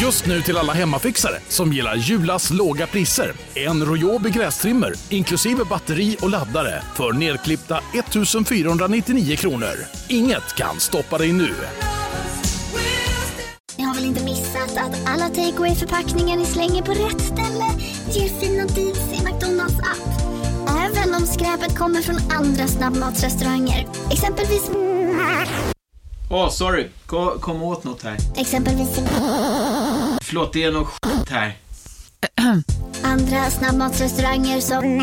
Just nu till alla hemmafixare som gillar Julas låga priser. En Royobi grästrimmer inklusive batteri och laddare för nedklippta 1 499 kronor. Inget kan stoppa dig nu. Ni har väl inte missat att alla takeaway förpackningar ni slänger på rätt ställe ger fina deals i McDonalds app. Även om skräpet kommer från andra snabbmatsrestauranger. Exempelvis... Åh, oh, sorry. Kom, kom åt något här. Exempelvis... Förlåt, det är något skit här. Andra snabbmatsrestauranger som...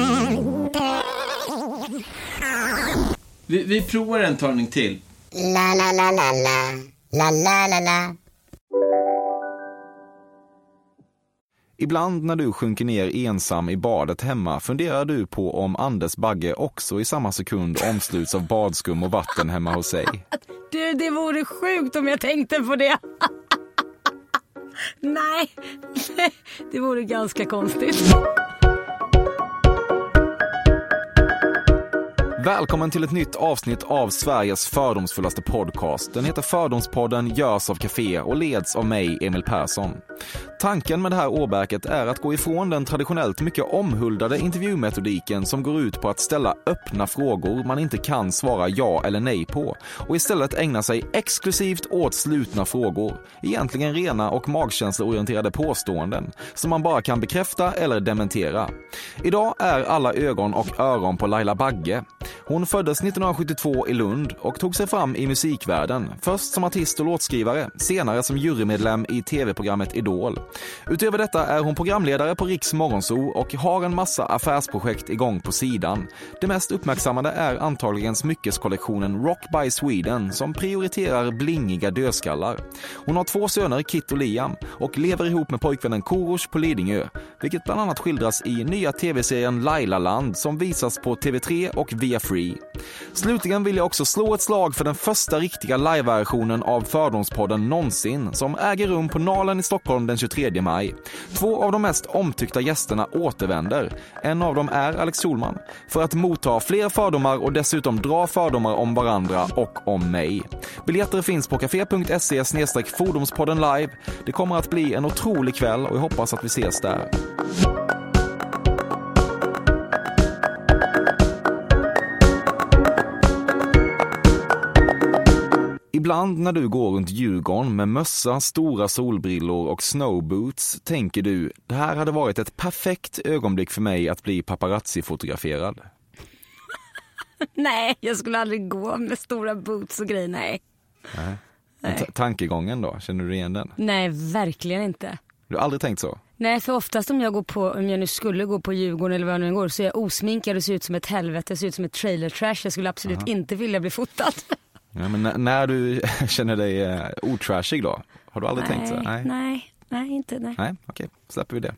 Vi, vi provar en talning till. La, la, la, la, la. La, la, la, la. Ibland när du sjunker ner ensam i badet hemma funderar du på om Anders Bagge också i samma sekund omsluts av badskum och vatten hemma hos sig. Du, det vore sjukt om jag tänkte på det. Nej, det vore ganska konstigt. Välkommen till ett nytt avsnitt av Sveriges fördomsfullaste podcast. Den heter Fördomspodden, görs av Café och leds av mig, Emil Persson. Tanken med det här åbäket är att gå ifrån den traditionellt mycket omhuldade intervjumetodiken som går ut på att ställa öppna frågor man inte kan svara ja eller nej på och istället ägna sig exklusivt åt slutna frågor, egentligen rena och magkänsloorienterade påståenden som man bara kan bekräfta eller dementera. Idag är alla ögon och öron på Laila Bagge. Hon föddes 1972 i Lund och tog sig fram i musikvärlden, först som artist och låtskrivare, senare som jurymedlem i tv-programmet Idol. Utöver detta är hon programledare på Riks Morgonzoo och har en massa affärsprojekt igång på sidan. Det mest uppmärksammade är antagligen smyckeskollektionen Rock by Sweden som prioriterar blingiga dödskallar. Hon har två söner, Kit och Liam, och lever ihop med pojkvännen Korosh på Lidingö, vilket bland annat skildras i nya tv-serien Lailaland som visas på TV3 och via Free. Slutligen vill jag också slå ett slag för den första riktiga liveversionen av Fördomspodden någonsin som äger rum på Nalen i Stockholm den 23 maj. Två av de mest omtyckta gästerna återvänder. En av dem är Alex Schulman för att motta fler fördomar och dessutom dra fördomar om varandra och om mig. Biljetter finns på café.se fordonspodden live. Det kommer att bli en otrolig kväll och jag hoppas att vi ses där. Ibland när du går runt Djurgården med mössa, stora solbrillor och snowboots tänker du, det här hade varit ett perfekt ögonblick för mig att bli paparazzi-fotograferad. nej, jag skulle aldrig gå med stora boots och grejer, nej. nej. nej. Tankegången då, känner du igen den? Nej, verkligen inte. Du har aldrig tänkt så? Nej, för oftast om jag går på, om jag nu skulle gå på Djurgården eller vad jag nu går, så är jag osminkad och ser ut som ett helvete, ser ut som ett trailer trash. Jag skulle absolut Aha. inte vilja bli fotad. Ja, men när du känner dig eh, otrashig då? Har du aldrig nej, tänkt så? Nej, nej, nej inte nej. Nej, okej, släpper vi det.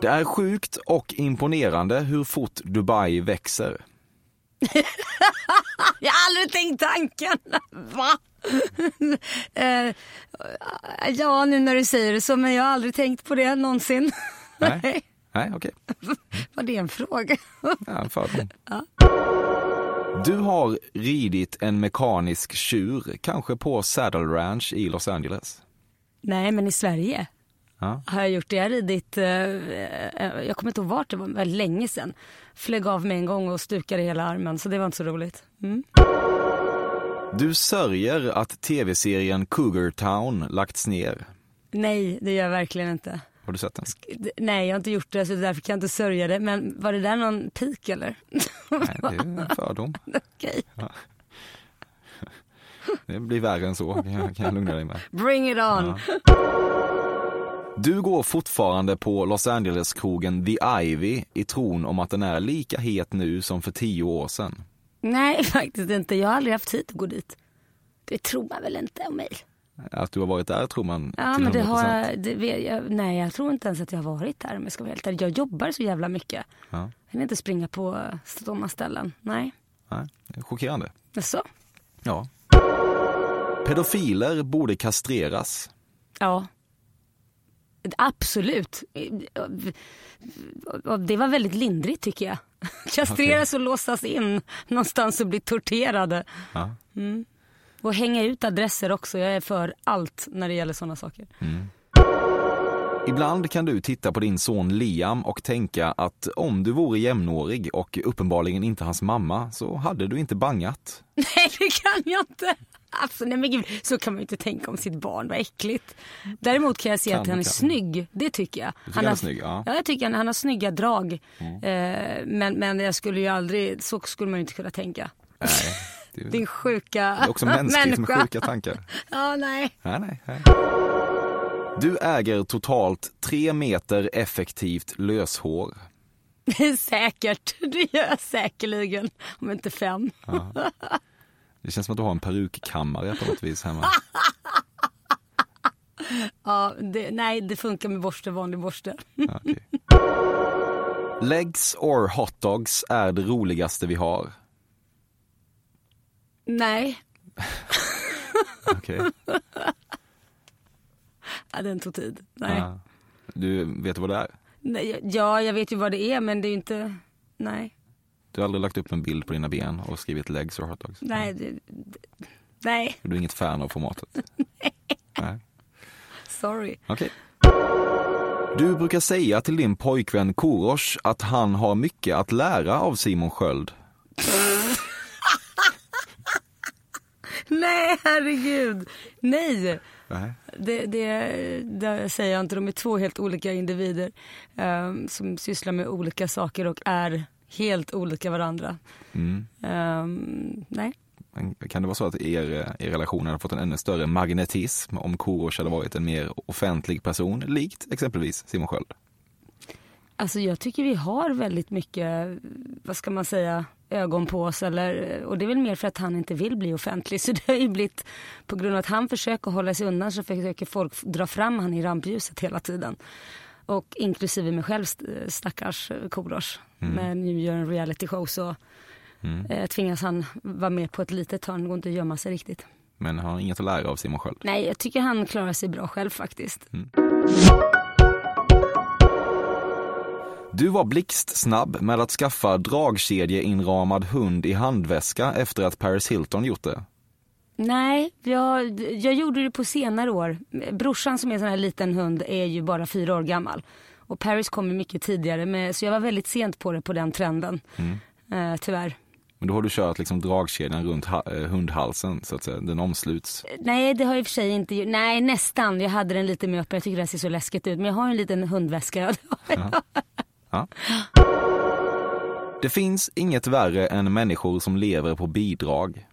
Det är sjukt och imponerande hur fort Dubai växer. jag har aldrig tänkt tanken. Va? eh, ja, nu när du säger det så, men jag har aldrig tänkt på det någonsin. Nej, nej okej. Okay. Var det en fråga? ja, en fördom. Ja. Du har ridit en mekanisk tjur, kanske på Saddle Ranch i Los Angeles? Nej, men i Sverige ja. har jag gjort det. Jag har ridit, eh, eh, jag kommer inte ihåg vart det var, väldigt länge sedan. Flög av mig en gång och stukade hela armen, så det var inte så roligt. Mm. Du sörjer att tv-serien Cougar Town lagts ner? Nej, det gör jag verkligen inte. Har du sett den? Nej, jag har inte gjort det så därför kan jag inte sörja det. Men var det där någon pik eller? Nej, det är en fördom. Okej. Ja. Det blir värre än så, kan jag, kan jag lugna dig med. Bring it on! Ja. Du går fortfarande på Los Angeles-krogen The Ivy i tron om att den är lika het nu som för tio år sedan. Nej, faktiskt inte. Jag har aldrig haft tid att gå dit. Det tror man väl inte om mig. Att du har varit där tror man Ja men det har jag, det, jag, nej jag tror inte ens att jag har varit där om jag ska vara helt ärlig. Jag jobbar så jävla mycket. Ja. Jag vill inte springa på sådana ställen, nej. Nej, chockerande. Jaså? Ja. Pedofiler borde kastreras. Ja. Absolut. Det var väldigt lindrigt tycker jag. Kastreras okay. och låsas in någonstans och bli torterade. Ja. Mm. Och hänga ut adresser också. Jag är för allt när det gäller sådana saker. Ibland kan du titta på din son Liam och tänka att om du vore jämnårig och uppenbarligen inte hans mamma så hade du inte bangat. Nej det kan jag inte. Alltså, nej men gud, så kan man ju inte tänka om sitt barn, vad äckligt. Däremot kan jag se Kan att han är kan. snygg, det tycker jag. tycker han är snygg, ja. Mm. ja. jag tycker han, han har snygga drag. Eh, men, men jag skulle ju aldrig, så skulle man ju inte kunna tänka. Nej, det är, Din sjuka det är också mänskligt med människa. sjuka tankar. Ja, nej. Nej, nej, nej. Du äger totalt tre meter effektivt löshår. Säkert, det gör jag säkerligen. Om inte fem. Det känns som att du har en perukkammare på något vis hemma. Ja, det, nej, det funkar med borste, vanlig borste. Ja, okej. Legs or hotdogs är det roligaste vi har. Nej, Okej. ja, den tog tid. Nej. Ja. Du vet vad det är? nej. Ja, jag vet ju vad det är, men det är ju inte... Nej, Du har aldrig lagt upp en bild på dina ben och skrivit legs or hotdogs? nej, det, det, nej, Du är inget fan av formatet? Nej. sorry. Okej. Du brukar säga till din pojkvän Korosh att han har mycket att lära av Simon Sköld. Nej, herregud. Nej. Nej. Det, det, det säger jag inte. De är två helt olika individer ehm, som sysslar med olika saker och är helt olika varandra. Mm. Ehm, nej. Kan det vara så att er, er relation hade fått en ännu större magnetism om Korosh hade varit en mer offentlig person, likt exempelvis Simon Sköld? Alltså jag tycker vi har väldigt mycket, vad ska man säga, ögon på oss. Eller, och det är väl mer för att han inte vill bli offentlig. Så det har ju blivit, på grund av att han försöker hålla sig undan så försöker folk dra fram han i rampljuset hela tiden. Och inklusive mig själv, st- stackars Korosh. Men nu gör en reality show så eh, tvingas han vara med på ett litet hörn, går inte att gömma sig riktigt. Men han har inget att lära av Simon Sköld. Nej, jag tycker han klarar sig bra själv faktiskt. Du var blixtsnabb med att skaffa dragkedjeinramad hund i handväska efter att Paris Hilton gjort det. Nej, jag, jag gjorde det på senare år. Brorsan som är en sån här liten hund är ju bara fyra år gammal. Och Paris kom ju mycket tidigare, med, så jag var väldigt sent på det på den trenden. Eh, tyvärr. Men då har du kört liksom dragkedjan runt eh, hundhalsen så att säga. Den omsluts. Nej, det har jag i och för sig inte gjort. Nej, nästan. Jag hade den lite mer öppen. Jag tycker det här ser så läskigt ut. Men jag har en liten hundväska. Ja. Det finns inget värre än människor som lever på bidrag.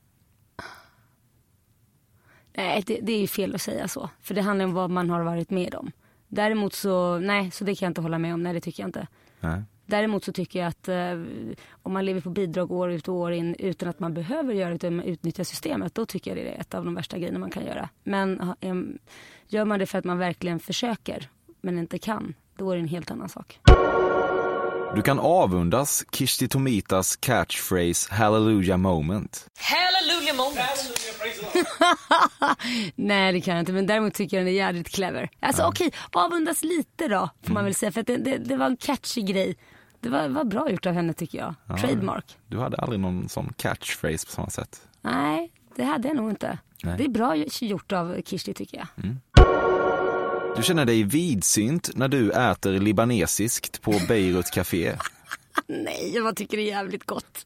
Nej, det, det är ju fel att säga så. För det handlar om vad man har varit med om. Däremot så, nej, så det kan jag inte hålla med om. Nej, det tycker jag inte. Nej. Däremot så tycker jag att eh, om man lever på bidrag år ut och år in utan att man behöver göra det, utan man utnyttjar systemet, då tycker jag det är ett av de värsta grejerna man kan göra. Men em, gör man det för att man verkligen försöker, men inte kan, då är det en helt annan sak. Du kan avundas Kishti Tomitas catchphrase Hallelujah moment. Hallelujah moment. Nej det kan jag inte, men däremot tycker jag den är jävligt clever. Alltså okej, avundas lite då, får man väl säga, för att det, det, det var en catchy grej. Det var, var bra gjort av henne tycker jag. Trademark. Du hade aldrig någon sån catchphrase på samma sätt. Nej, det hade jag nog inte. Nej. Det är bra gjort av Kirsti tycker jag. Du känner dig vidsynt när du äter libanesiskt på Beirut Café. Nej, jag tycker det är jävligt gott.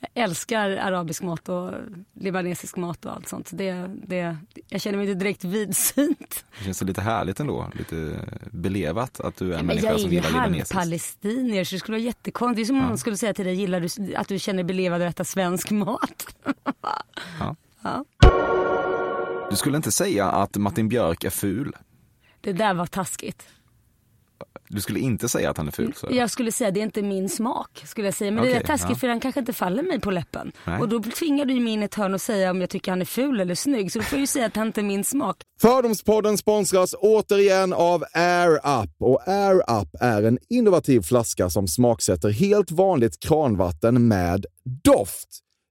Jag älskar arabisk mat och libanesisk mat och allt sånt. Det, det, jag känner mig inte direkt vidsynt. Det känns lite härligt ändå, lite belevat att du är en människa jag är som ju gillar libanesiskt. halvpalestinier så det skulle vara jättekonstigt. Det är som om någon skulle säga till dig, gillar du att du känner dig belevad att äta svensk mat? Ja. Ja. Du skulle inte säga att Martin Björk är ful. Det där var taskigt. Du skulle inte säga att han är ful. Så. Jag skulle säga det är inte min smak. skulle jag säga. Men det Okej, är taskigt ja. för han kanske inte faller mig på läppen. Nej. Och då tvingar du mig in i ett hörn och säga om jag tycker han är ful eller snygg. Så då får jag ju säga att han inte är min smak. Fördomspodden sponsras återigen av Air Up. Och Air Up är en innovativ flaska som smaksätter helt vanligt kranvatten med doft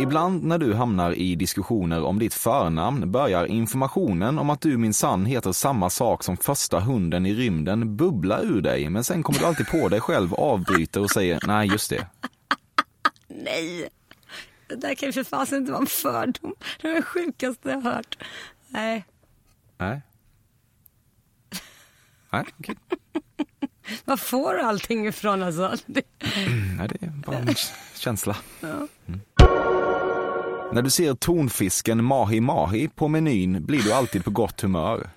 Ibland när du hamnar i diskussioner om ditt förnamn börjar informationen om att du minsann heter samma sak som första hunden i rymden bubbla ur dig, men sen kommer du alltid på dig själv, avbryter och säger nej, just det. Nej, det där kan ju för fasen inte vara en fördom. Det är det sjukaste jag har hört. Nej, Nej. Nej, okej. var får du allting ifrån alltså? Det... Nej, det är bara en känsla. Mm. När du ser tonfisken mahi mahi på menyn blir du alltid på gott humör.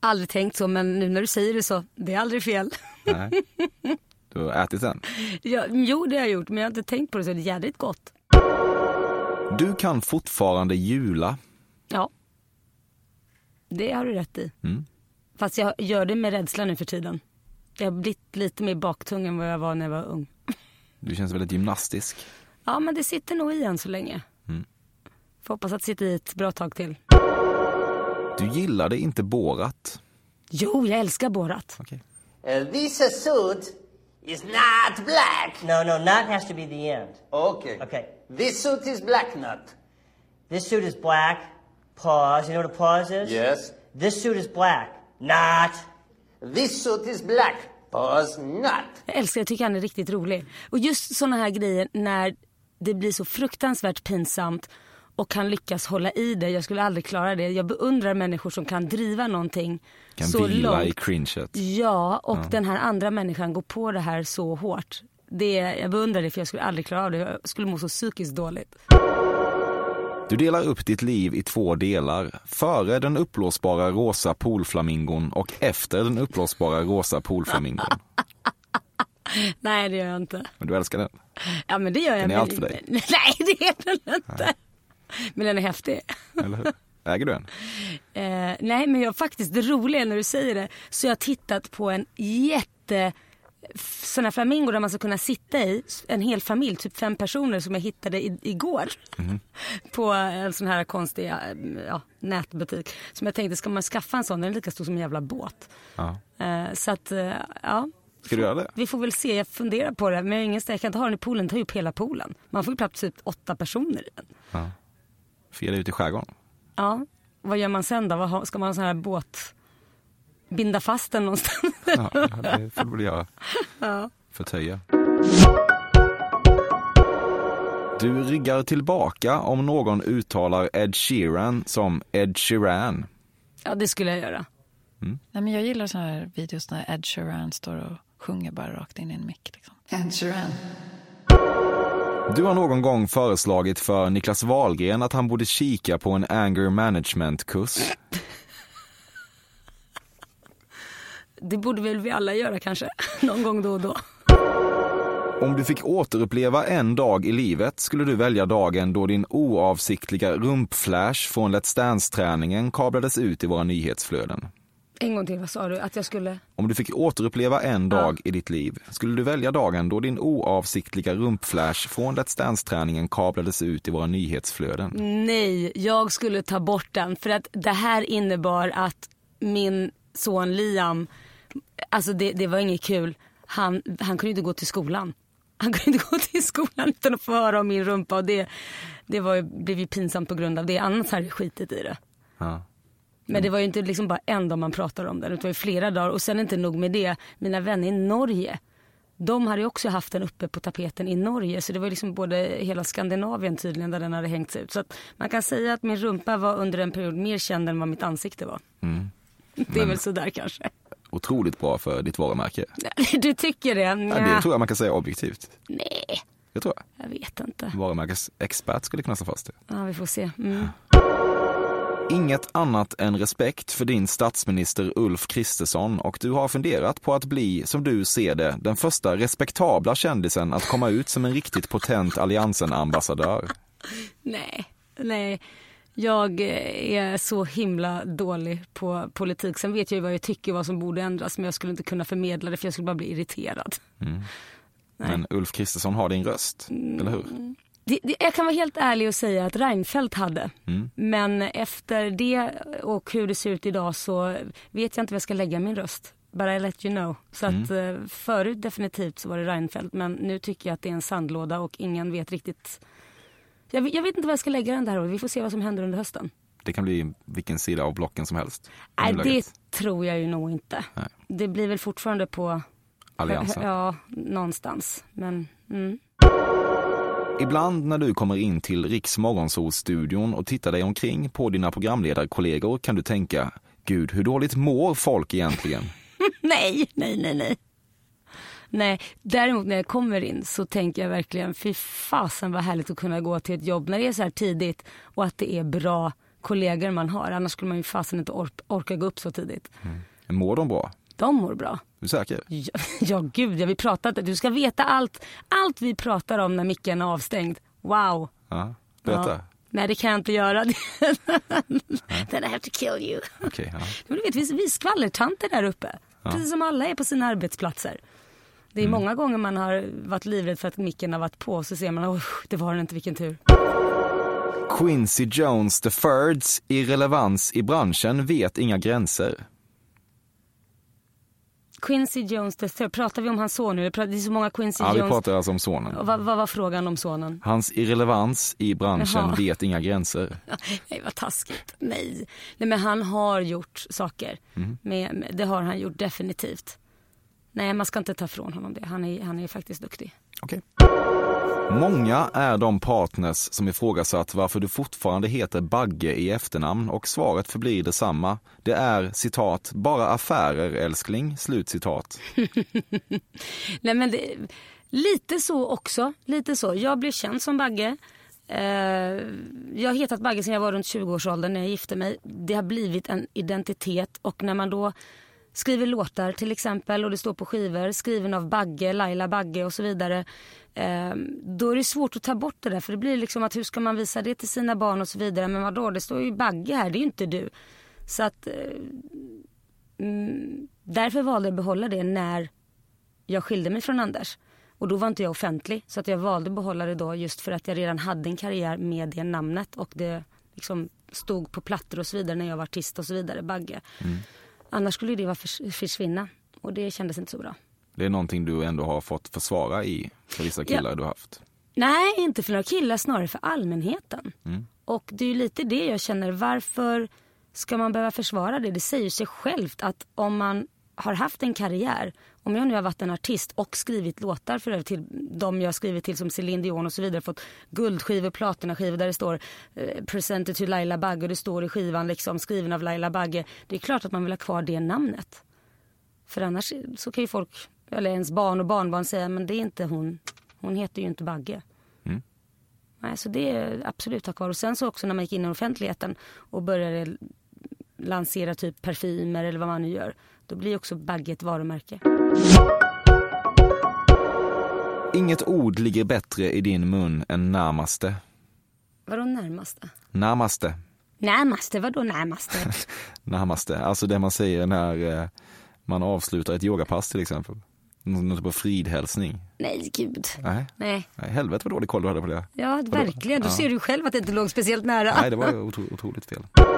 Aldrig tänkt så, men nu när du säger det så, det är aldrig fel. Nej. Du har ätit den. Ja, jo, det har jag gjort, men jag har inte tänkt på det så det är jädrigt gott. Du kan fortfarande jula. Ja, det har du rätt i. Mm. Fast jag gör det med rädsla nu för tiden. Jag har blivit lite mer baktung än vad jag var när jag var ung. Du känns väldigt gymnastisk. Ja, men det sitter nog i än så länge. Mm. Får hoppas att det sitter i ett bra tag till. Du gillade inte Borat. Jo, jag älskar Borat. Okej. Uh, this suit is not black. No, no, not has to be the end. Okay. Okay. This suit is black not. This suit is black. Pause. You know what a pause is? Yes. This suit is black. Not. This suit is black. Pause not. Jag älskar, jag tycker han är riktigt rolig. Och just såna här grejer när det blir så fruktansvärt pinsamt och kan lyckas hålla i det. Jag skulle aldrig klara det. Jag beundrar människor som kan driva någonting Kan så vila i långt. cringet. Ja, och den här andra människan går på det här så hårt. Det, jag beundrar det för jag skulle aldrig klara av det. Jag skulle må så psykiskt dåligt. Du delar upp ditt liv i två delar. Före den uppblåsbara rosa poolflamingon och efter den uppblåsbara rosa poolflamingon. Nej, det gör jag inte. Men du älskar den. Ja, men det gör jag. Den är allt för dig. Nej, det är den inte. Men den är häftig. Eller hur? Äger du en? Eh, nej, men jag faktiskt, det roliga är när du säger det, så jag har tittat på en jätte f- sån här flamingo där man ska kunna sitta i, en hel familj, typ fem personer som jag hittade i, igår. på en sån här konstig eh, ja, nätbutik. Som jag tänkte, ska man skaffa en sån, den är lika stor som en jävla båt. Ja. Eh, så att, eh, ja. Ska du göra det? Vi får väl se, jag funderar på det. Men jag, ingen, jag kan inte ha den i poolen, den tar ju upp hela poolen. Man får ju plats typ åtta personer i den. Fira ut i skärgården? Ja, vad gör man sen då? Vad Ska man ha en sån här båt, binda fast den någonstans? Ja, det får du väl göra. Förtöja. Du ryggar tillbaka om någon uttalar Ed Sheeran som Ed Sheeran. ja, det skulle jag göra. Nej, men jag gillar såna här videos när Ed Sheeran står och sjunger bara rakt in i en mick. Liksom. Du har någon gång föreslagit för Niklas Wahlgren att han borde kika på en anger management-kurs. Det borde väl vi alla göra kanske, någon gång då och då. Om du fick återuppleva en dag i livet skulle du välja dagen då din oavsiktliga rumpflash från Let's Dance-träningen kablades ut i våra nyhetsflöden. En gång till, vad sa du? Att jag skulle... Om du fick återuppleva en dag i ditt liv, skulle du välja dagen då din oavsiktliga rumpflash från Let's Dance-träningen kablades ut i våra nyhetsflöden? Nej, jag skulle ta bort den. För att det här innebar att min son Liam, alltså det, det var inget kul. Han, han kunde inte gå till skolan. Han kunde inte gå till skolan utan att få höra om min rumpa och det, det var, blev ju pinsamt på grund av det. Annars hade jag skitit i det. Ja. Men det var ju inte liksom bara en dag man pratar om det, det var ju flera dagar. Och sen inte nog med det, mina vänner i Norge de hade ju också haft den uppe på tapeten i Norge så det var liksom både hela Skandinavien tydligen där den hade hängts ut. Så man kan säga att min rumpa var under en period mer känd än vad mitt ansikte var. Mm. Det är väl sådär kanske. Otroligt bra för ditt varumärke. Du tycker det? Ja. Det tror jag man kan säga objektivt. Nej, Det tror jag. jag vet inte. Varumärkesexpert skulle kunna slå fast det. Ja, vi får se. Mm. Inget annat än respekt för din statsminister Ulf Kristersson och du har funderat på att bli, som du ser det, den första respektabla kändisen att komma ut som en riktigt potent Alliansen-ambassadör. Nej, nej. Jag eh, är så himla dålig på politik. Sen vet jag ju vad jag tycker vad som borde ändras men jag skulle inte kunna förmedla det för jag skulle bara bli irriterad. Mm. Men Ulf Kristersson har din röst, eller hur? Det, det, jag kan vara helt ärlig och säga att Reinfeldt hade. Mm. Men efter det och hur det ser ut idag så vet jag inte var jag ska lägga min röst. But I let you know. Så att eh, förut definitivt så var det Reinfeldt men nu tycker jag att det är en sandlåda och ingen vet riktigt. Jag, vet- jag vet inte var jag ska lägga den där och vi får se vad som händer under hösten. Det kan bli vilken sida av blocken som helst. Nej det tror jag ju nog inte. Nej. Det blir väl fortfarande på Alliansen. Ja, någonstans. Men mm. Ibland när du kommer in till Riks Morgonzoo-studion och tittar dig omkring på dina programledarkollegor kan du tänka, gud hur dåligt mår folk egentligen? Nej, nej, nej, nej. Nej, däremot när jag kommer in så tänker jag verkligen, fy fasen vad härligt att kunna gå till ett jobb när det är så här tidigt och att det är bra kollegor man har. Annars skulle man ju fasen inte or- orka gå upp så tidigt. Mår de bra? De mår bra. Du är säker? Ja, ja gud, ja, vi pratat, du ska veta allt, allt vi pratar om när micken är avstängd. Wow. Ja, berätta. Ja. Nej det kan jag inte göra. Then I have to kill you. Okej, ja. Men du vet, vi, vi skvallertanter där uppe. Precis som alla är på sina arbetsplatser. Det är många gånger man har varit livrädd för att micken har varit på så ser man, oh, det var den inte, vilken tur. Quincy Jones the Thirds irrelevans i branschen vet inga gränser. Quincy Jones third, pratar vi om hans son nu? Det är så många Quincy Ja, vi Jones. pratar alltså om sonen. Och vad, vad var frågan om sonen? Hans irrelevans i branschen Jaha. vet inga gränser. Nej vad taskigt. Nej. Nej men han har gjort saker. Mm. Med, med, det har han gjort definitivt. Nej man ska inte ta ifrån honom det. Han är, han är faktiskt duktig. Okej. Många är de partners som ifrågasatt varför du fortfarande heter Bagge i efternamn och svaret förblir detsamma. Det är citat, bara affärer älskling, slut citat. Nej men det, lite så också. Lite så. Jag blev känd som Bagge. Eh, jag har hetat Bagge sedan jag var runt 20-årsåldern när jag gifte mig. Det har blivit en identitet och när man då skriver låtar till exempel och det står på skivor skriven av Bagge, Laila Bagge och så vidare. Eh, då är det svårt att ta bort det där för det blir liksom att hur ska man visa det till sina barn och så vidare. Men vadå, det står ju Bagge här, det är ju inte du. Så att eh, mm, därför valde jag att behålla det när jag skilde mig från Anders. Och då var inte jag offentlig. Så att jag valde att behålla det då just för att jag redan hade en karriär med det namnet. Och det liksom stod på plattor och så vidare när jag var artist och så vidare, Bagge. Mm. Annars skulle det vara förs- försvinna. Och det kändes inte så bra. Det är någonting du ändå har fått försvara i för vissa killar Ja. du har haft. Nej, inte för några killar, snarare för allmänheten. Och det är ju lite det jag känner, varför ska man behöva försvara det? Det säger sig självt att om man har haft en karriär, om jag nu har varit en artist och skrivit låtar för övrigt till de jag har skrivit till som Céline Dion och så vidare, fått guldskivor, platinaskivor där det står eh, presented to Laila Bagge och det står i skivan liksom skriven av Laila Bagge. Det är klart att man vill ha kvar det namnet. För annars så kan ju folk, eller ens barn och barnbarn säga, men det är inte hon, hon heter ju inte Bagge. Mm. Nej, så det är absolut ha kvar. Och sen så också när man gick in i offentligheten och började lansera typ parfymer eller vad man nu gör. Då blir också Bagge ett varumärke. Inget ord ligger bättre i din mun än närmaste. Vadå närmaste? Närmaste. Närmaste, vadå närmaste? Närmaste. Alltså det man säger när eh, man avslutar ett yogapass till exempel. Någon typ av fridhälsning. Nej, gud. Nej. Nej. Nej, helvete vad dålig koll du hade på det. Ja, verkligen. Du Ja. ser ju själv att det inte låg speciellt nära. Nej, det var otro, otroligt fel.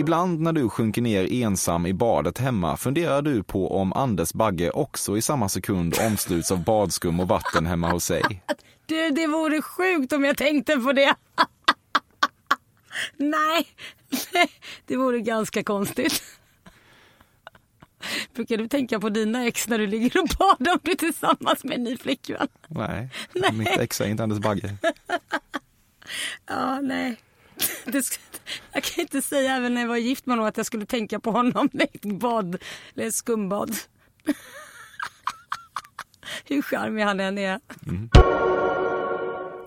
Ibland när du sjunker ner ensam i badet hemma funderar du på om Anders Bagge också i samma sekund omsluts av badskum och vatten hemma hos sig. Du, det vore sjukt om jag tänkte på det. Nej, det vore ganska konstigt. Brukar du tänka på dina ex när du ligger och badar om du är tillsammans med en ny flickvän? Nej, Nej. mitt ex är inte Anders Bagge. Ja, nej. Jag kan inte säga även när jag var gift med honom att jag skulle tänka på honom i ett bad, eller ett skumbad. Hur charmig han än är.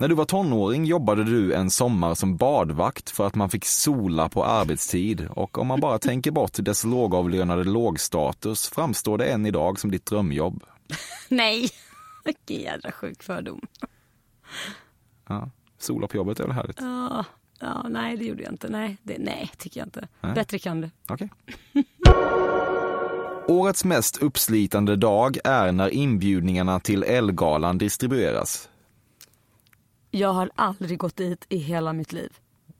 När du var tonåring jobbade du en sommar som badvakt för att man fick sola på arbetstid och om man bara tänker bort dess lågavlönade lågstatus framstår det än idag som ditt drömjobb. Nej, vilken jädra sjuk fördom. Ja, sola på jobbet är väl härligt? Ja, ja, nej det gjorde jag inte. Nej, det, nej tycker jag inte. Nej. Bättre kan du. Okej. Årets mest uppslitande dag är när inbjudningarna till Elgalan distribueras. Jag har aldrig gått dit i hela mitt liv.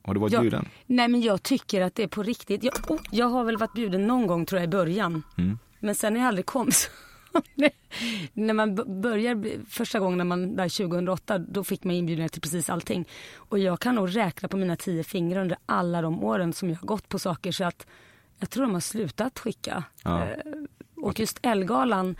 Har du varit Jag- bjuden? Nej men jag tycker att det är på riktigt. Jag, oh, jag har väl varit bjuden någon gång tror jag i början. Mm. Men sen när jag aldrig kom så när man börjar, första gången när man, där 2008, då fick man inbjudningar till precis allting. Och jag kan nog räkna på mina tio fingrar under alla de åren som jag har gått på saker så att jag tror de har slutat skicka. Ja. Eh, Och just Elgalan,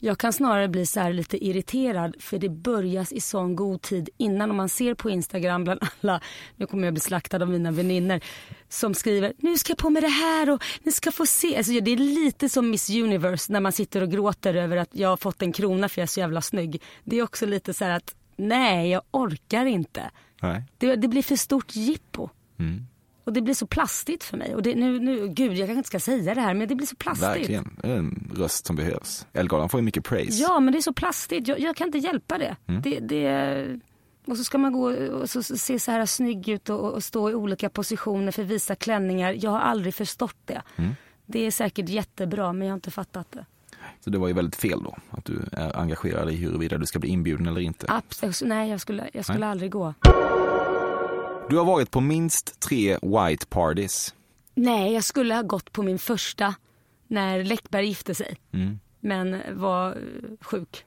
jag kan snarare bli så här lite irriterad för det börjas i sån god tid innan. Om man ser på Instagram bland alla, nu kommer jag bli slaktad av mina vänner som skriver nu ska jag på med det här och ni ska få se. Alltså, det är lite som Miss Universe när man sitter och gråter över att jag har fått en krona för jag är så jävla snygg. Det är också lite så här att nej jag orkar inte. Nej. Det, det blir för stort jippo. Mm. Och det blir så plastigt för mig. Och det, nu, nu, gud jag kanske inte ska säga det här men det blir så plastigt. Verkligen, det är en röst som behövs. Elgalan får ju mycket praise. Ja, men det är så plastigt. Jag, jag kan inte hjälpa det. Mm. det, det och så ska man gå och så, se så här snygg ut och, och stå i olika positioner för visa klänningar. Jag har aldrig förstått det. Mm. Det är säkert jättebra, men jag har inte fattat det. Så det var ju väldigt fel då, att du är engagerad i huruvida du ska bli inbjuden eller inte. Abs- nej, jag skulle, jag skulle Nej. aldrig gå. Du har varit på minst tre white parties. Nej, jag skulle ha gått på min första när Läckberg gifte sig, Mm. men var eh, sjuk.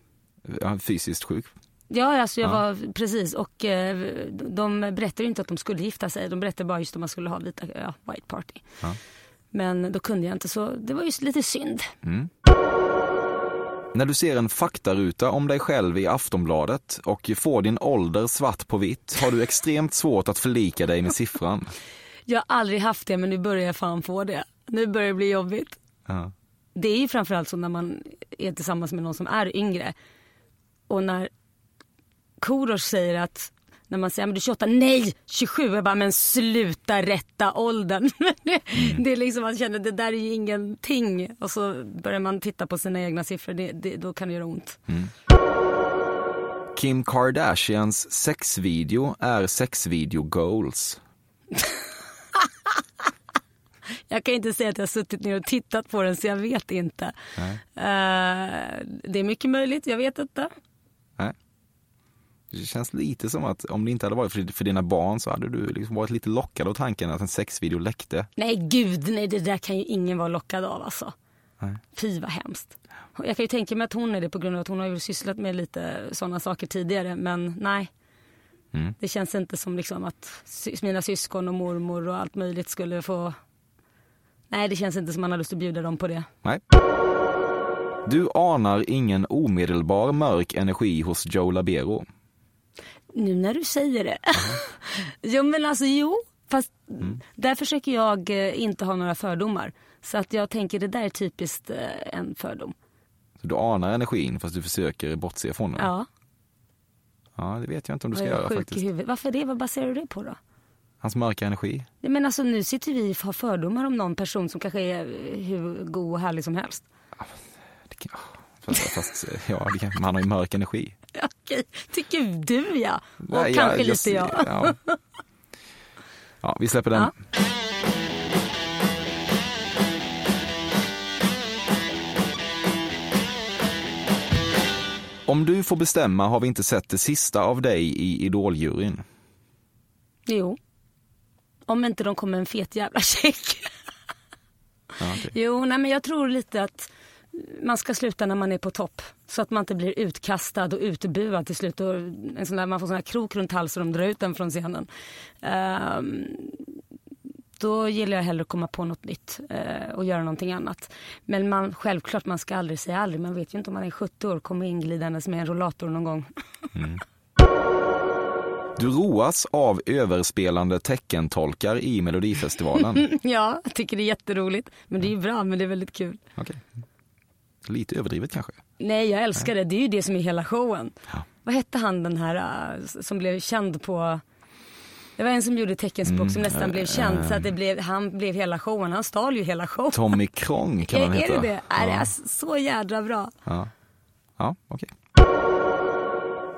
Ja, Fysiskt sjuk. Ja, alltså jag Ja. var precis och eh, de berättade inte att de skulle gifta sig. De berättade bara just att man skulle ha vita, ja, white party. Ja. Men då kunde jag inte så det var ju lite synd. Mm. När du ser en faktaruta om dig själv i Aftonbladet och får din ålder svart på vitt har du extremt svårt att förlika dig med siffran. Jag har aldrig haft det men nu börjar jag fan få det. Nu börjar det bli jobbigt. Ja. Det är ju framförallt så när man är tillsammans med någon som är yngre. Och när Korosh säger att när man säger men du är 28, nej 27, jag bara men sluta rätta åldern. det, det är liksom man känner det där är ju ingenting och så börjar man titta på sina egna siffror, det, det, då kan det göra ont. Kim Kardashians sexvideo är sexvideo goals. Jag kan inte säga att jag har suttit ner och tittat på den så jag vet inte. Eh, det är mycket möjligt, jag vet inte. Det känns lite som att om det inte hade varit för, för dina barn så hade du liksom varit lite lockad av tanken att en sexvideo läckte. Nej gud, nej det där kan ju ingen vara lockad av alltså. Nej. Fy vad hemskt. Jag kan ju tänka mig att hon är det på grund av att hon har ju sysslat med lite sådana saker tidigare men nej. Mm. Det känns inte som liksom att mina syskon och mormor och allt möjligt skulle få Nej det känns inte som man har lust att bjuda dem på det. Nej. Du anar ingen omedelbar mörk energi hos Joe Labero. Nu när du säger det. jo men alltså jo, fast Mm. där försöker jag eh, inte ha några fördomar. Så att jag tänker det där är typiskt eh, en fördom. Så du anar energin fast du försöker bortse från den. Ja, Ja, det vet jag inte om du ska göra faktiskt. i huvudet. Varför det? Vad baserar du det på då? Hans mörka energi. Nej, Men alltså nu sitter vi och har fördomar om någon person som kanske är eh, hur god och härlig som helst. Fast, fast ja, det kan, han har ju mörk energi. Okej, tycker du ja. Och Nej, kanske jag- lite jag. Ja. ja, vi släpper den. Ja. Om du får bestämma har vi inte sett det sista av dig i Idoljuryn. Jo. Om inte de kommer en fet jävla check. Ja, okej. Jo, nej men jag tror lite att man ska sluta när man är på topp. Så att man inte blir utkastad och utbuad till slut. Och en sån där, man får sån här krok runt halsen och de drar ut den från scenen. Ehm, då gillar jag hellre att komma på något nytt eh, och göra någonting annat. Men man, självklart, man ska aldrig säga aldrig. Man vet ju inte om man är 70 år och kommer inglidandes med en rollator någon gång. Mm. Du roas av överspelande teckentolkar i Melodifestivalen. ja, jag tycker det är jätteroligt. Men det är bra, men det är väldigt kul. Okay. Lite överdrivet kanske? Nej, jag älskar det. Det är ju det som är hela showen. Ja. Vad hette han den här uh, som blev känd på det var en som gjorde teckenspråk mm, som nästan äh, blev känd äh, så att det blev, han blev hela showen. Han stal ju hela showen. Tommy Krong kan han heta. Är det det? Ja. Är det är så jädra bra. Ja, ja okej. Okay.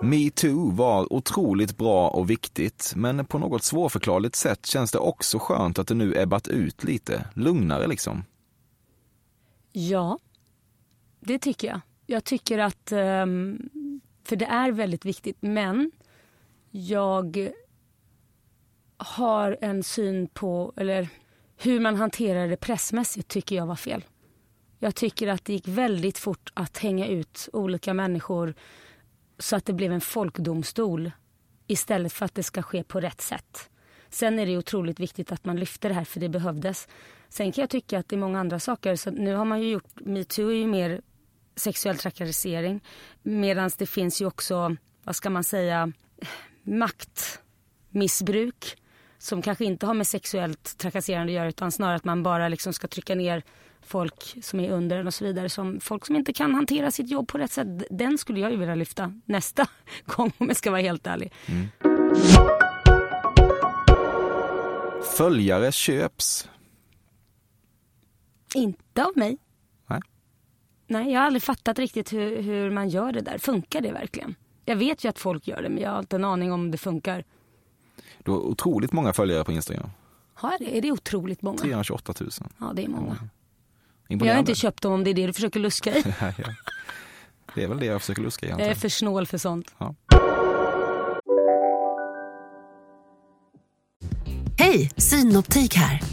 Metoo var otroligt bra och viktigt, men på något svårförklarligt sätt känns det också skönt att det nu ebbat ut lite. Lugnare liksom. Ja, det tycker jag. Jag tycker att, ehm, för det är väldigt viktigt, men jag har en syn på, eller hur man hanterar det pressmässigt tycker jag var fel. Jag tycker att det gick väldigt fort att hänga ut olika människor så att det blev en folkdomstol istället för att det ska ske på rätt sätt. Sen är det otroligt viktigt att man lyfter det här för det behövdes. Sen kan jag tycka att det är många andra saker. Så nu har man ju gjort, metoo är ju mer sexuell trakassering. Medan det finns ju också, vad ska man säga, maktmissbruk som kanske inte har med sexuellt trakasserande att göra utan snarare att man bara liksom ska trycka ner folk som är under en och så vidare. Som folk som inte kan hantera sitt jobb på rätt sätt. Den skulle jag ju vilja lyfta nästa gång om jag ska vara helt ärlig. Mm. Följare köps. Inte av mig. Nej. Jag har aldrig fattat riktigt hur, hur man gör det där. Funkar det verkligen? Jag vet ju att folk gör det men jag har inte en aning om det funkar. Du har otroligt många följare på Instagram. Har det? Är det otroligt många? 328 000. Ja, det är många. Ja. Jag har inte köpt dem om det är det du försöker luska i. Det är väl det jag försöker luska i. Jag är för snål för sånt. Ja. Hej, Synoptik här.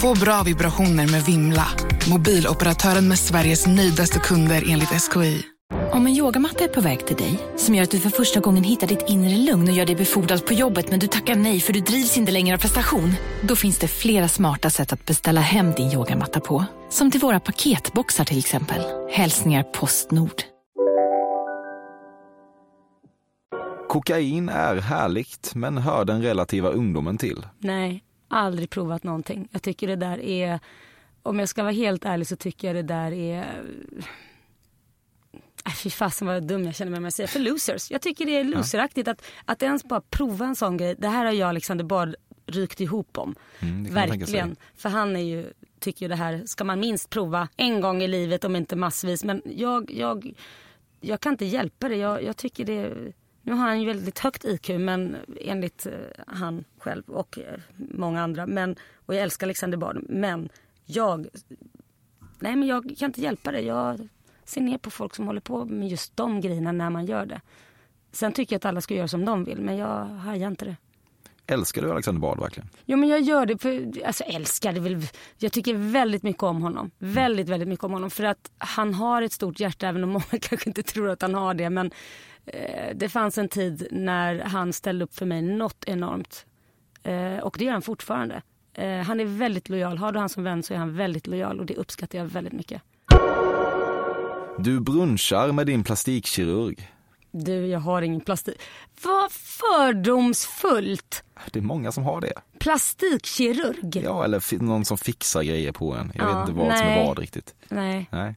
Få bra vibrationer med Vimla. Mobiloperatören med Sveriges nöjdaste kunder enligt SKI. Om en yogamatta är på väg till dig, som gör att du för första gången hittar ditt inre lugn och gör dig befordrad på jobbet men du tackar nej för du drivs inte längre av prestation. Då finns det flera smarta sätt att beställa hem din yogamatta på. Som till våra paketboxar till exempel. Hälsningar Postnord. Kokain är härligt, men hör den relativa ungdomen till? Nej, aldrig provat någonting. Jag tycker det där är, om jag ska vara helt ärlig så tycker jag det där är Äh, fy fasen vad dum jag känner mig när jag säger för losers. Jag tycker det är loseraktigt att, att ens bara prova en sån grej. Det här har jag liksom det bara rykt ihop om. Mm, Verkligen. För han är ju, tycker ju det här ska man minst prova en gång i livet om inte massvis. Men jag, jag, jag kan inte hjälpa det. Jag, jag tycker det nu har han ju väldigt högt IQ men enligt eh, han själv och eh, många andra. Men, och jag älskar Alexander Bard. Men jag, nej men jag kan inte hjälpa det. Jag ser ner på folk som håller på med just de grejerna när man gör det. Sen tycker jag att alla ska göra som de vill men jag hajar inte det. Älskar du Alexander Bard verkligen? Jo men jag gör det för, alltså älskar det väl, jag tycker väldigt mycket om honom. Mm. Väldigt, väldigt mycket om honom. För att han har ett stort hjärta även om många kanske inte tror att han har det. Men det fanns en tid när han ställde upp för mig något enormt. Eh, och det gör han fortfarande. Eh, han är väldigt lojal. Har du han som vän så är han väldigt lojal och det uppskattar jag väldigt mycket. Du brunchar med din plastikkirurg. Du, jag har ingen plastik. Vad fördomsfullt! Det är många som har det. Plastikkirurg? Ja, eller någon som fixar grejer på en. Jag ja, vet inte vad nej. som är vad riktigt. Nej. Nej.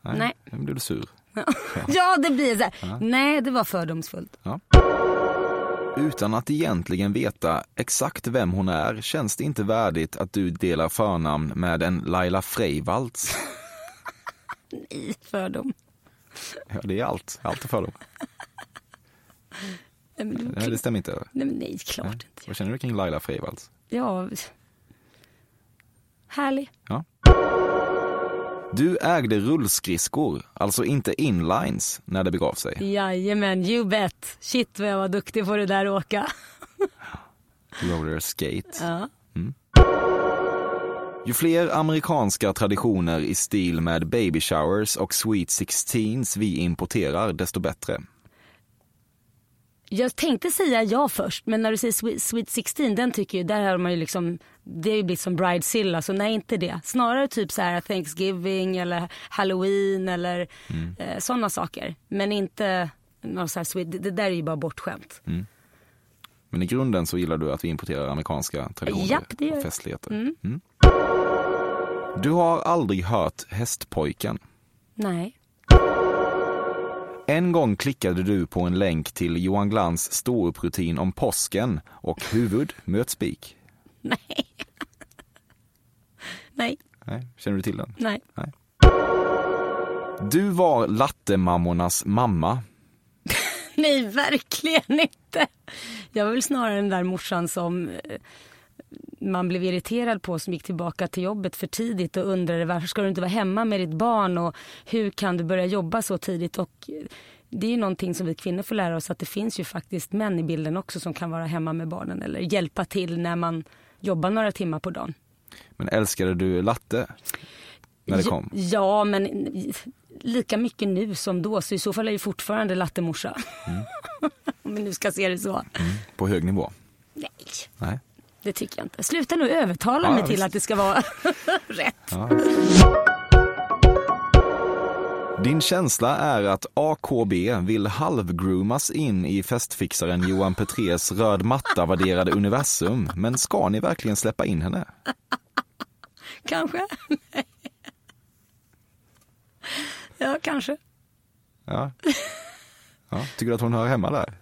Nej. nej. Nu blir du sur. Ja, det blir så här. Nej, det var fördomsfullt. Ja. Utan att egentligen veta exakt vem hon är känns det inte värdigt att du delar förnamn med en Laila Freivalds. Nej, fördom. Ja, det är allt. Allt är fördom. Nej, men, nej, det stämmer inte. Nej, men nej klart nej. inte. Vad känner du kring Laila Freivalds? Ja, härlig. Ja. Du ägde rullskridskor, alltså inte inlines, när det begav sig. Jajamän, you bet. Shit vad jag var duktig på det där att åka. Roller skate. Ja. Mm. Ju fler amerikanska traditioner i stil med baby showers och sweet sixteens vi importerar, desto bättre. Jag tänkte säga ja först, men när du säger Sweet, Sweet 16, den tycker jag, där har man ju liksom, det har ju blivit som Bridezilla, så nej inte det. Snarare typ så här Thanksgiving eller Halloween eller Mm. eh, sådana saker. Men inte någon så här sweet, det, det där är ju bara bortskämt. Mm. Men i grunden så gillar du att vi importerar amerikanska traditioner Japp, det gör och festligheter. Mm. Mm. Du har aldrig hört Hästpojken. Nej. En gång klickade du på en länk till Johan Glans ståupprutin om påsken och huvud möt spik. Nej. Nej. Nej, känner du till den? Nej. Nej. Du var lattemammornas mamma. Nej, verkligen inte. Jag var väl snarare den där morsan som eh, man blev irriterad på som gick tillbaka till jobbet för tidigt och undrade varför ska du inte vara hemma med ditt barn och hur kan du börja jobba så tidigt och eh, det är ju någonting som vi kvinnor får lära oss att det finns ju faktiskt män i bilden också som kan vara hemma med barnen eller hjälpa till när man jobbar några timmar på dagen. Men älskade du latte när det kom? Ja, men lika mycket nu som då så i så fall är jag fortfarande lattemorsa. Om vi nu ska se det så. På hög nivå? Nej. Nej. Det tycker jag inte. Sluta nu övertala Ja, mig till visst. att det ska vara rätt. Ja. Din känsla är att AKB vill halvgroomas in i festfixaren Johan Petrés röd matta-värderade universum. Men ska ni verkligen släppa in henne? Kanske. ja, kanske. Ja. ja. Tycker du att hon hör hemma där?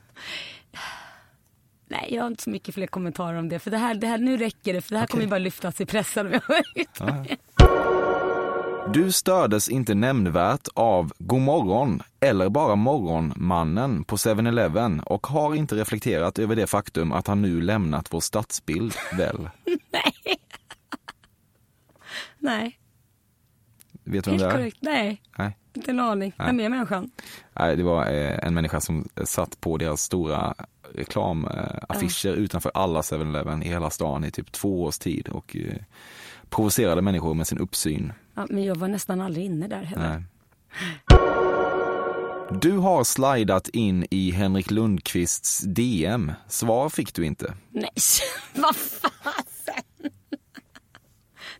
Nej, jag har inte så mycket fler kommentarer om det. För det här, det här nu räcker det. För det här kommer ju bara lyftas i pressen. om jag ute. Du stördes inte nämnvärt av God morgon eller bara Morgonmannen på 7-Eleven och har inte reflekterat över det faktum att han nu lämnat vår stadsbild, väl? Nej, Vet du vem det är? korrekt. Nej, Nej. inte en aning. Nej. Vem är människan? Nej, det var eh, en människa som satt på deras stora reklamaffischer utanför alla 7-Eleven i hela stan i typ två års tid och eh, provocerade människor med sin uppsyn. Ja, men jag var nästan aldrig inne där heller. Nej. Du har slidat in i Henrik Lundqvists DM. Svar fick du inte. Nej, vad fasen.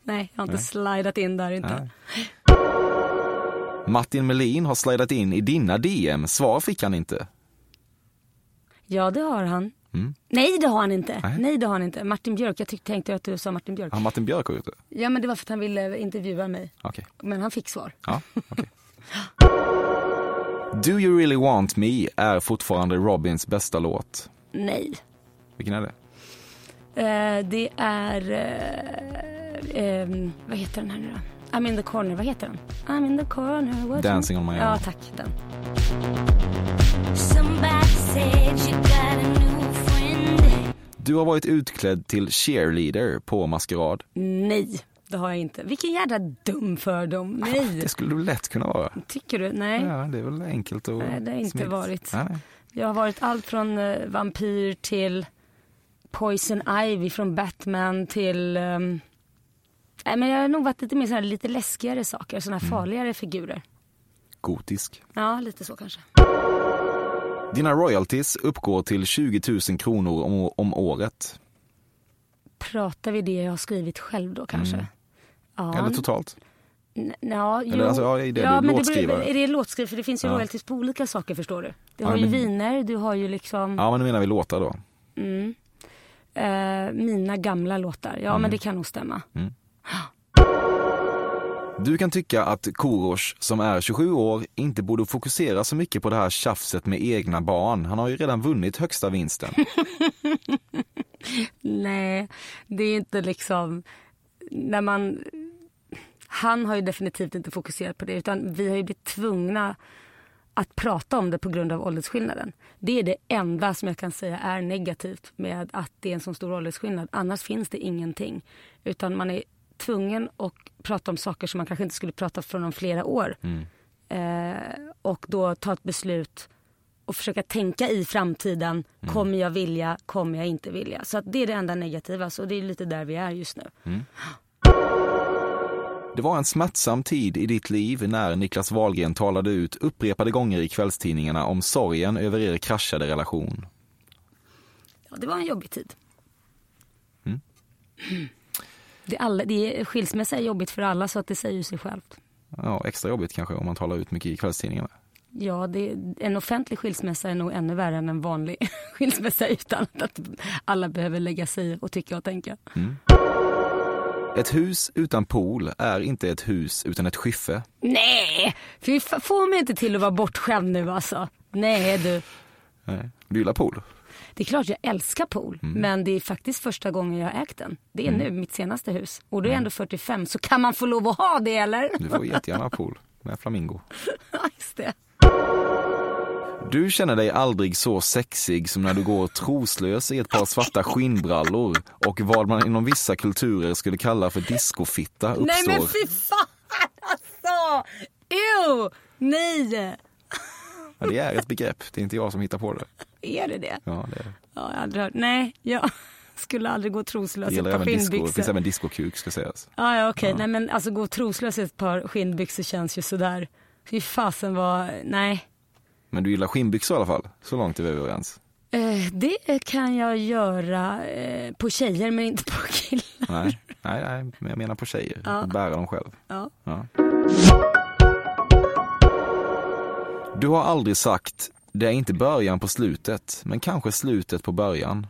Nej, jag har inte Nej. slidat in där inte. Nej. Martin Melin har slidat in i dina DM. Svar fick han inte. Ja, det har han. Mm. Nej, det har han inte. Nej. Nej, det har han inte. Martin Björk, jag tyckte, tänkte att du sa Martin Björk. Har Martin Björk gjort det? Ja, men det var för att han ville intervjua mig. Okej. Men han fick svar. Ja, okej. Do you really want me är fortfarande Robins bästa låt. Nej. Vilken är det? Eh, det är... Eh, ehm, vad heter den här nu då? I'm in the corner, vad heter den? I'm in the corner. what's Dancing on my Ja, own. tack. Den. Du har varit utklädd till cheerleader på maskerad. Nej, det har jag inte. Vilken jävla dum fördom. Nej. Det skulle du lätt kunna vara. Tycker du? Nej. Ja, det är väl enkelt och Nej, det har inte smidigt. varit. Nej. Jag har varit allt från eh, vampyr till Poison Ivy från Batman till... ehm, nej, men jag har nog varit lite mer såna här, lite läskigare saker, såna Mm. här farligare figurer. Gotisk. Ja, lite så kanske. Dina royalties uppgår till 20 000 kronor om, om året. Pratar vi det jag har skrivit själv då kanske? Mm. Ja. Eller totalt. N- Ja. Eller alltså, ja, är det ja, men låtskrivare? Det, är det låtskrivare? För det finns ju Ja. royalties på olika saker förstår du. Du Ja, har ju men- viner, du har ju liksom Ja, men nu menar vi låtar då. mm, eh, mina gamla låtar. Ja, Mm. men det kan nog stämma. Du kan tycka att Korosh, som är 27 år, inte borde fokusera så mycket på det här tjafset med egna barn. Han har ju redan vunnit högsta vinsten. Nej, det är inte liksom när man han har ju definitivt inte fokuserat på det utan vi har ju blivit tvungna att prata om det på grund av åldersskillnaden. Det är det enda som jag kan säga är negativt med att det är en så stor åldersskillnad. Annars finns det ingenting. Utan man är tvungen att prata om saker som man kanske inte skulle prata från om flera år. Mm. Eh, och då ta ett beslut och försöka tänka i framtiden. Mm. Kommer jag vilja? Kommer jag inte vilja? Så det är det enda negativa. Så det är lite där vi är just nu. Mm. Det var en smärtsam tid i ditt liv när Niklas Wahlgren talade ut upprepade gånger i kvällstidningarna om sorgen över er kraschade relation. Ja, det var en jobbig tid. Mm. Det är alla, det är, skilsmässa är jobbigt för alla så att det säger sig självt. Ja, extra jobbigt kanske om man talar ut mycket i kvällstidningarna. Ja, det, en offentlig skilsmässa är nog ännu värre än en vanlig skilsmässa utan att alla behöver lägga sig och tycka och tänka. Mm. Ett hus utan pool är inte ett hus utan ett skiffe. Nej, få mig inte till att vara bortskämd nu alltså. Nej du. Nej. Du gillar pool? Det är klart jag älskar pool, men det är faktiskt första gången jag har ägt den. Det är nu mitt senaste hus. Och då är jag ändå 45, så kan man få lov att ha det eller? Du får jättegärna ha pool med flamingo. Ja, just det. Du känner dig aldrig så sexig som när du går troslös i ett par svarta skinnbrallor och vad man inom vissa kulturer skulle kalla för discofitta uppstår. Nej men fy fan alltså! Ew! Nej! Ja, det är ett begrepp, det är inte jag som hittar på det. Är det det? Ja, det, är. det. Ja, jag har aldrig hört. Nej, jag skulle aldrig gå troslös i ett par disco, det skinnbyxor. finns även discokuk ska sägas. Ja, ja okej. Nej men alltså gå troslös i ett par skinnbyxor känns ju sådär. Fy fasen var, nej. Men du gillar skinnbyxor i alla fall, så långt är vi överens. Eh, det kan jag göra eh, på tjejer men inte på killar. Nej, nej, nej men jag menar på tjejer, Ja. bära dem själv. Ja. Ja. Du har aldrig sagt, det är inte början på slutet, men kanske slutet på början.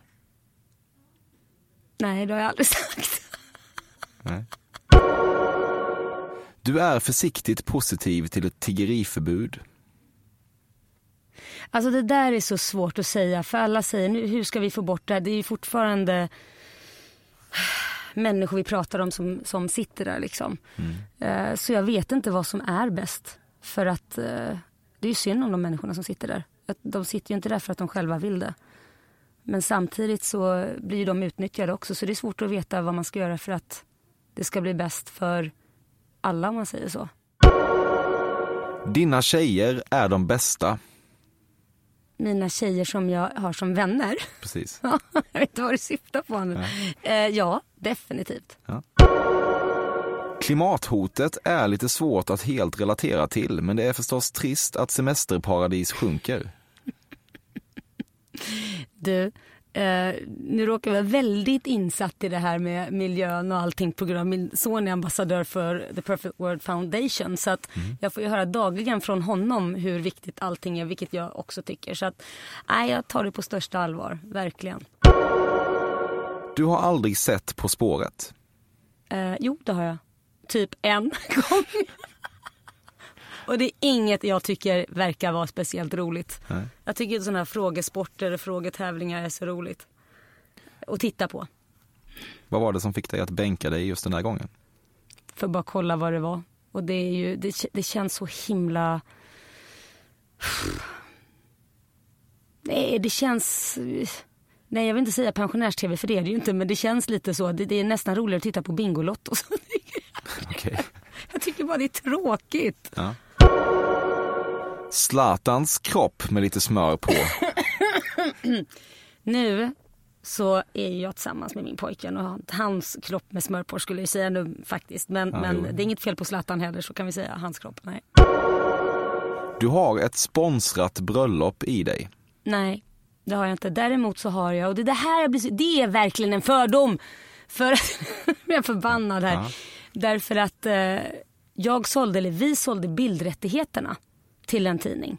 Nej, det har jag aldrig sagt. Nej. Du är försiktigt positiv till ett tiggeriförbud. Alltså det där är så svårt att säga för alla säger nu hur ska vi få bort det här? Det är ju fortfarande människor vi pratar om som, som sitter där liksom. Eh, Så jag vet inte vad som är bäst. För att eh, det är ju synd om de människorna som sitter där. Att De sitter ju inte där för att de själva vill det. Men samtidigt så blir de utnyttjade också så det är svårt att veta vad man ska göra för att det ska bli bäst för alla om man säger så. Dina tjejer är de bästa. Mina tjejer som jag har som vänner. Precis. Ja, jag vet inte vad du syftar på nu. Eh, ja, definitivt. Klimathotet är lite svårt att helt relatera till, men det är förstås trist att semesterparadis sjunker. Du, eh, nu råkar jag vara väldigt insatt i det här med miljön och allting på grund av min son är ambassadör för The Perfect World Foundation. Så att jag får ju höra dagligen från honom hur viktigt allting är, vilket jag också tycker. Så att, nej, jag tar det på största allvar, verkligen. Du har aldrig sett På spåret. Eh, jo, det har jag. Typ en gång. Och det är inget jag tycker verkar vara speciellt roligt. Nej. Jag tycker sådana här frågesporter och frågetävlingar är så roligt. Att titta på. Vad var det som fick dig att bänka dig just den här gången? För att bara kolla vad det var. Och det är ju, det, det känns så himla... Nej, det känns... Nej, jag vill inte säga pensionärs-tv för det är det ju inte. Men det känns lite så. Det, det är nästan roligare att titta på Bingolotto. Okej. Jag tycker bara det är tråkigt. Ja. Zlatans kropp med lite smör på. Nu så är jag tillsammans med min pojke och hans kropp med smör på skulle jag säga nu faktiskt. Men, Ja, men det är inget fel på Zlatan heller så kan vi säga hans kropp. Nej. Du har ett sponsrat bröllop i dig. Nej, det har jag inte. Däremot så har jag, och det, det här blir, det är verkligen en fördom. För jag är förbannad här. Ja. Därför att eh, jag sålde, eller vi sålde bildrättigheterna till en tidning.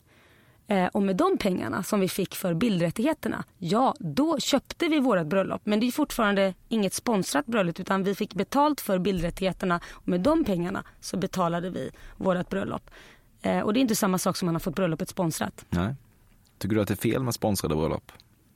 Eh, och med de pengarna som vi fick för bildrättigheterna, ja då köpte vi vårt bröllop. Men det är fortfarande inget sponsrat bröllop utan vi fick betalt för bildrättigheterna och med de pengarna så betalade vi vårt bröllop. Eh, och det är inte samma sak som man har fått bröllopet sponsrat. Nej. Tycker du att det är fel med sponsrade bröllop?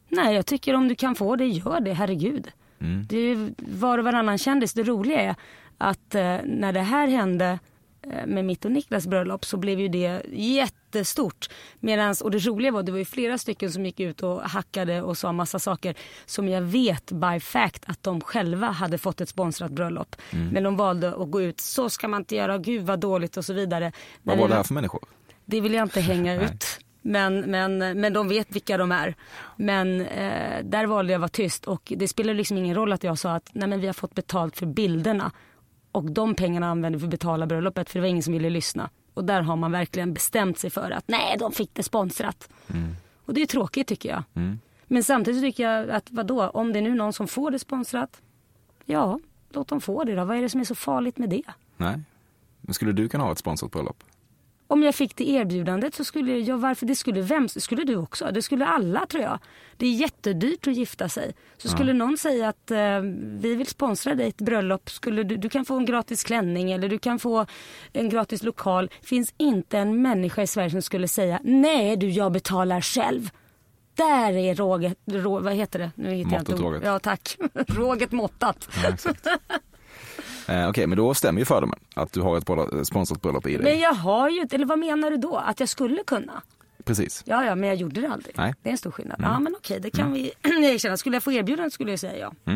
Nej, jag tycker om du kan få det, gör det. Herregud. Mm. Det är var och varannan kändis. Det roliga är att eh, när det här hände eh, med mitt och Niklas bröllop så blev ju det jättestort. Medans, och det roliga var det var ju flera stycken som gick ut och hackade och sa massa saker som jag vet by fact att de själva hade fått ett sponsrat bröllop. Mm. Men de valde att gå ut, så ska man inte göra, gud vad dåligt och så vidare. Vad När var det här för människor? det vill jag inte hänga ut. Men, men, men de vet vilka de är. Men eh, där valde jag att vara tyst och det spelar liksom ingen roll att jag sa att nej men vi har fått betalt för bilderna. Och de pengarna använder vi för att betala bröllopet för det var ingen som ville lyssna. Och där har man verkligen bestämt sig för att nej de fick det sponsrat. Och det är tråkigt tycker jag. Mm. Men samtidigt tycker jag att vadå, om det är nu någon som får det sponsrat. Ja, låt dem få det då. Vad är det som är så farligt med det? Nej. Men skulle du kunna ha ett sponsrat bröllop? Om jag fick det erbjudandet så skulle jag, varför det skulle vem, skulle du också, det skulle alla tror jag. Det är jättedyrt att gifta sig. Så skulle någon säga att eh, vi vill sponsra dig ett bröllop, skulle du, du kan få en gratis klänning eller du kan få en gratis lokal. Finns inte en människa i Sverige som skulle säga nej du jag betalar själv. Där är råget, rå, vad heter det? Nu hittar jag inte ord. Ja tack. råget måttat. Ja, Eh, Okej, men då stämmer ju fördomen att du har ett bröllop- sponsrat bröllop i dig. Men jag har ju, eller vad menar du då? Att jag skulle kunna? Precis. Ja, ja, men jag gjorde det aldrig. Nej. Det är en stor skillnad. Mm. Ja, men okej, det kan vi erkänna. Skulle jag få erbjudande skulle jag säga ja.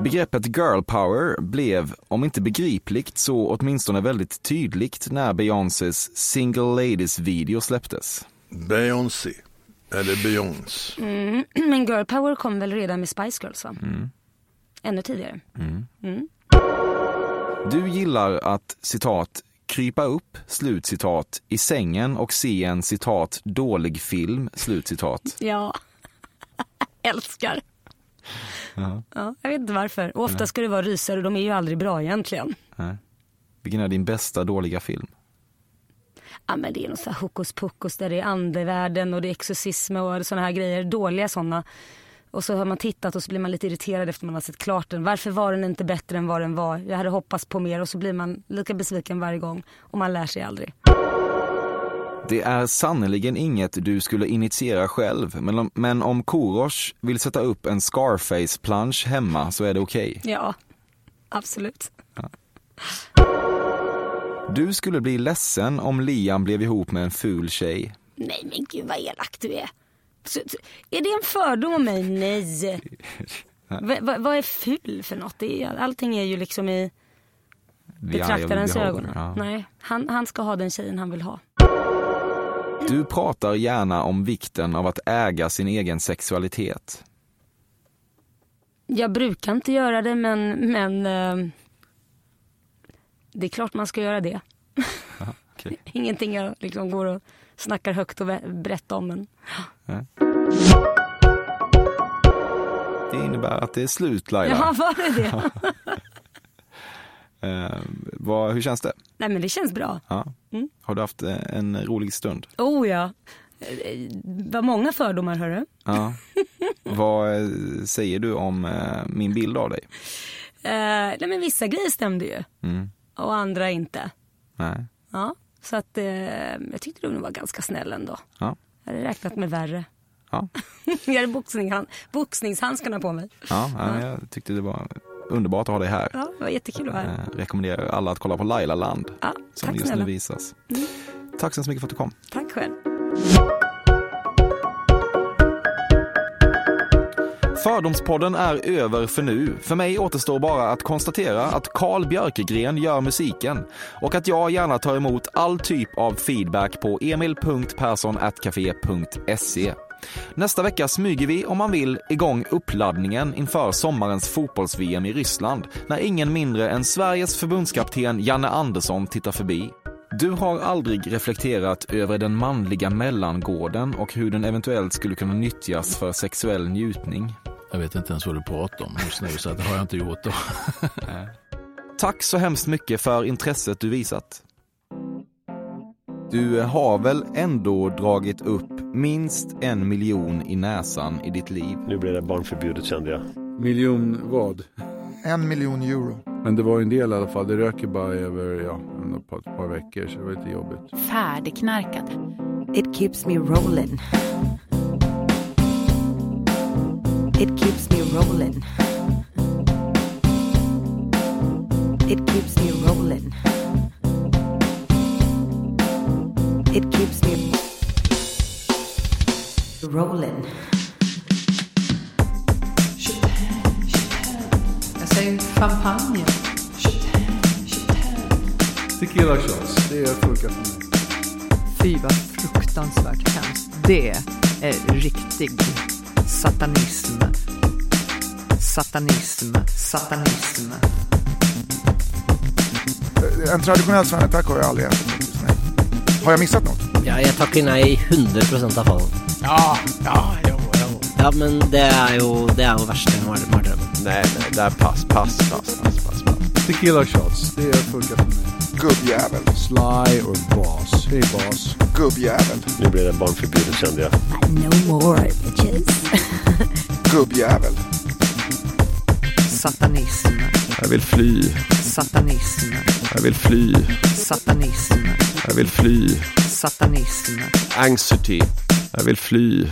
Begreppet girl power blev, om inte begripligt, så åtminstone väldigt tydligt när Beyoncés Single Ladies-video släpptes. Beyoncé. Eller Beyoncé. Mm. Men girl power kom väl redan med Spice Girls va? Mm. Ännu tidigare. Mm. Mm. Du gillar att, citat, krypa upp, slutcitat, i sängen och se en, citat, dålig film, slutcitat. Ja, älskar. Ja. Ja, jag vet inte varför. Och ofta ska det vara rysare och de är ju aldrig bra egentligen. Nej. Vilken är din bästa dåliga film? Ja men det är något så här hokus pokus där det är andevärlden och det är exorcism och sådana här grejer. Dåliga sådana. Och så har man tittat och så blir man lite irriterad efter man har sett klart den. Varför var den inte bättre än vad den var? Jag hade hoppats på mer och så blir man lika besviken varje gång. Och man lär sig aldrig. Det är sannerligen inget du skulle initiera själv, men om, men om Korosh vill sätta upp en Scarface-plansch hemma så är det okej. Ja, absolut. Du skulle bli ledsen om Liam blev ihop med en ful tjej. Nej men gud vad elak du är. Så, så, är det en fördom om mig? Nej. Va, va, vad är ful för något? Det är, allting är ju liksom i betraktarens ögon. ja. Nej, han, han ska ha den tjejen han vill ha. Du pratar gärna om vikten av att äga sin egen sexualitet. Jag brukar inte göra det men, men eh, det är klart man ska göra det. okej. Ingenting jag liksom går och snackar högt och berättar om. Nej. Det innebär att det är slut Laila. Ja, var det det? Eh, vad, hur känns det? Nej men det känns bra. Ja. Mm. Har du haft eh, en rolig stund? Oh ja. Eh, Vad många fördomar hörru. Ja. vad eh, säger du om eh, min bild av dig? Eh, nej men vissa grejer stämde ju. Mm. Och andra inte. Nej. Ja, så att eh, jag tyckte du var ganska snäll ändå. Ja. Jag hade räknat med värre. Ja. jag hade boxning, boxningshandskarna på mig. Ja, ja, jag tyckte det var underbart att ha dig här. Ja, det var jättekul att vara här. Eh, rekommenderar alla att kolla på Laila Land Ja, som tack just snälla. nu visas. Mm. Tack så mycket för att du kom. Tack själv. Fördomspodden är över för nu. För mig återstår bara att konstatera att Carl Björkegren gör musiken och att jag gärna tar emot all typ av feedback på emil.perssonatcafe.se. Nästa vecka smyger vi, om man vill, igång uppladdningen inför sommarens fotbolls-VM i Ryssland när ingen mindre än Sveriges förbundskapten Janne Andersson tittar förbi. Du har aldrig reflekterat över den manliga mellangården och hur den eventuellt skulle kunna nyttjas för sexuell njutning. Jag vet inte ens vad du pratar om just nu, så det har jag inte gjort då. Tack så hemskt mycket för intresset du visat. Du har väl ändå dragit upp minst en miljon i näsan i ditt liv? Nu blir det barnförbjudet kände jag. Miljon vad? En miljon euro. Men det var en del i alla fall. Det röker bara över ja, ett par, ett par veckor så det var lite jobbigt. Färdigknarkad. It keeps me rolling. It keeps me rolling. It keeps me rolling. It keeps me rolling. Jag säger champagne. Tequila shots, det funkar för mig. Fy vad fruktansvärt hemskt. Det är riktig satanism. Satanism, satanism. En traditionell svennetaco har jag aldrig ätit. Nej. Har jag missat något? Ja, jeg takker nei 100 av fallen. Ja, ja, jo, jo. Ja, men det er jo det er jo verste mardrømmen. Nej, nej, där pass, pass, pass, pass, pass, pass. Tequila shots, det funkar för mig. Gubbjävel. Sly och Bas. Hej Bas. Gubbjävel. Nu blev det barnförbjudet kände jag. No more bitches. Gubbjävel. Satanism, Jag vill fly. satanism, Jag vill fly. satanism, Jag vill fly. satanism. Anxiety. Jag vill fly.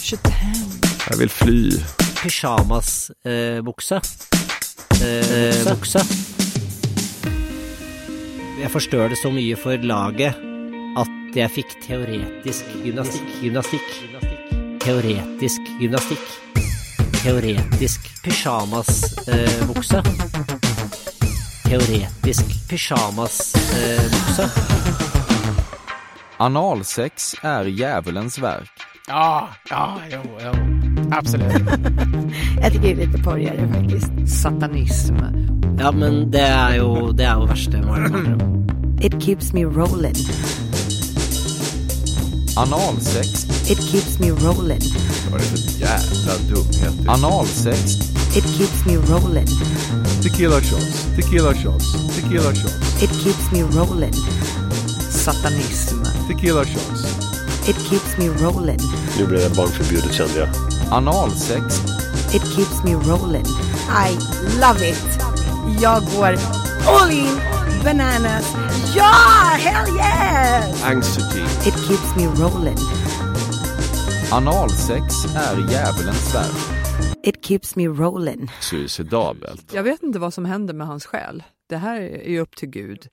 25. Jag vill fly. Pyjamasbukse. Eh, bukse. Jeg forstørte så mye for laget at jeg fikk teoretisk gymnastikk. Gymnastikk. Teoretisk gymnastikk. Teoretisk pyjamasbukse. Teoretisk pyjamasbukse. Analsex är djävulens verk. Ja, ja, jo, jo. Absolut. Jag tycker det är lite porrigare faktiskt. Satanism. Ja, men det er jo, det er jo verste mardrømmen. It keeps me rolling. Analsex. It keeps me rolling. Vad är det för jävla dumheter? Analsex. It keeps me rolling. Tequila shots, tequila shots, tequila shots. It keeps me rolling. Satanism. Tequila shots. It keeps me rolling. Nu blev det barnförbjudet kände jag. Analsex. It keeps me rolling. I love it. Jag går all in, bananas. Ja, hell yes! Anxiety. It keeps me rolling. Analsex är djävulens verk. It keeps me rolling. Suicidabelt. Jag vet inte vad som händer med hans själ. Det här är ju upp till Gud.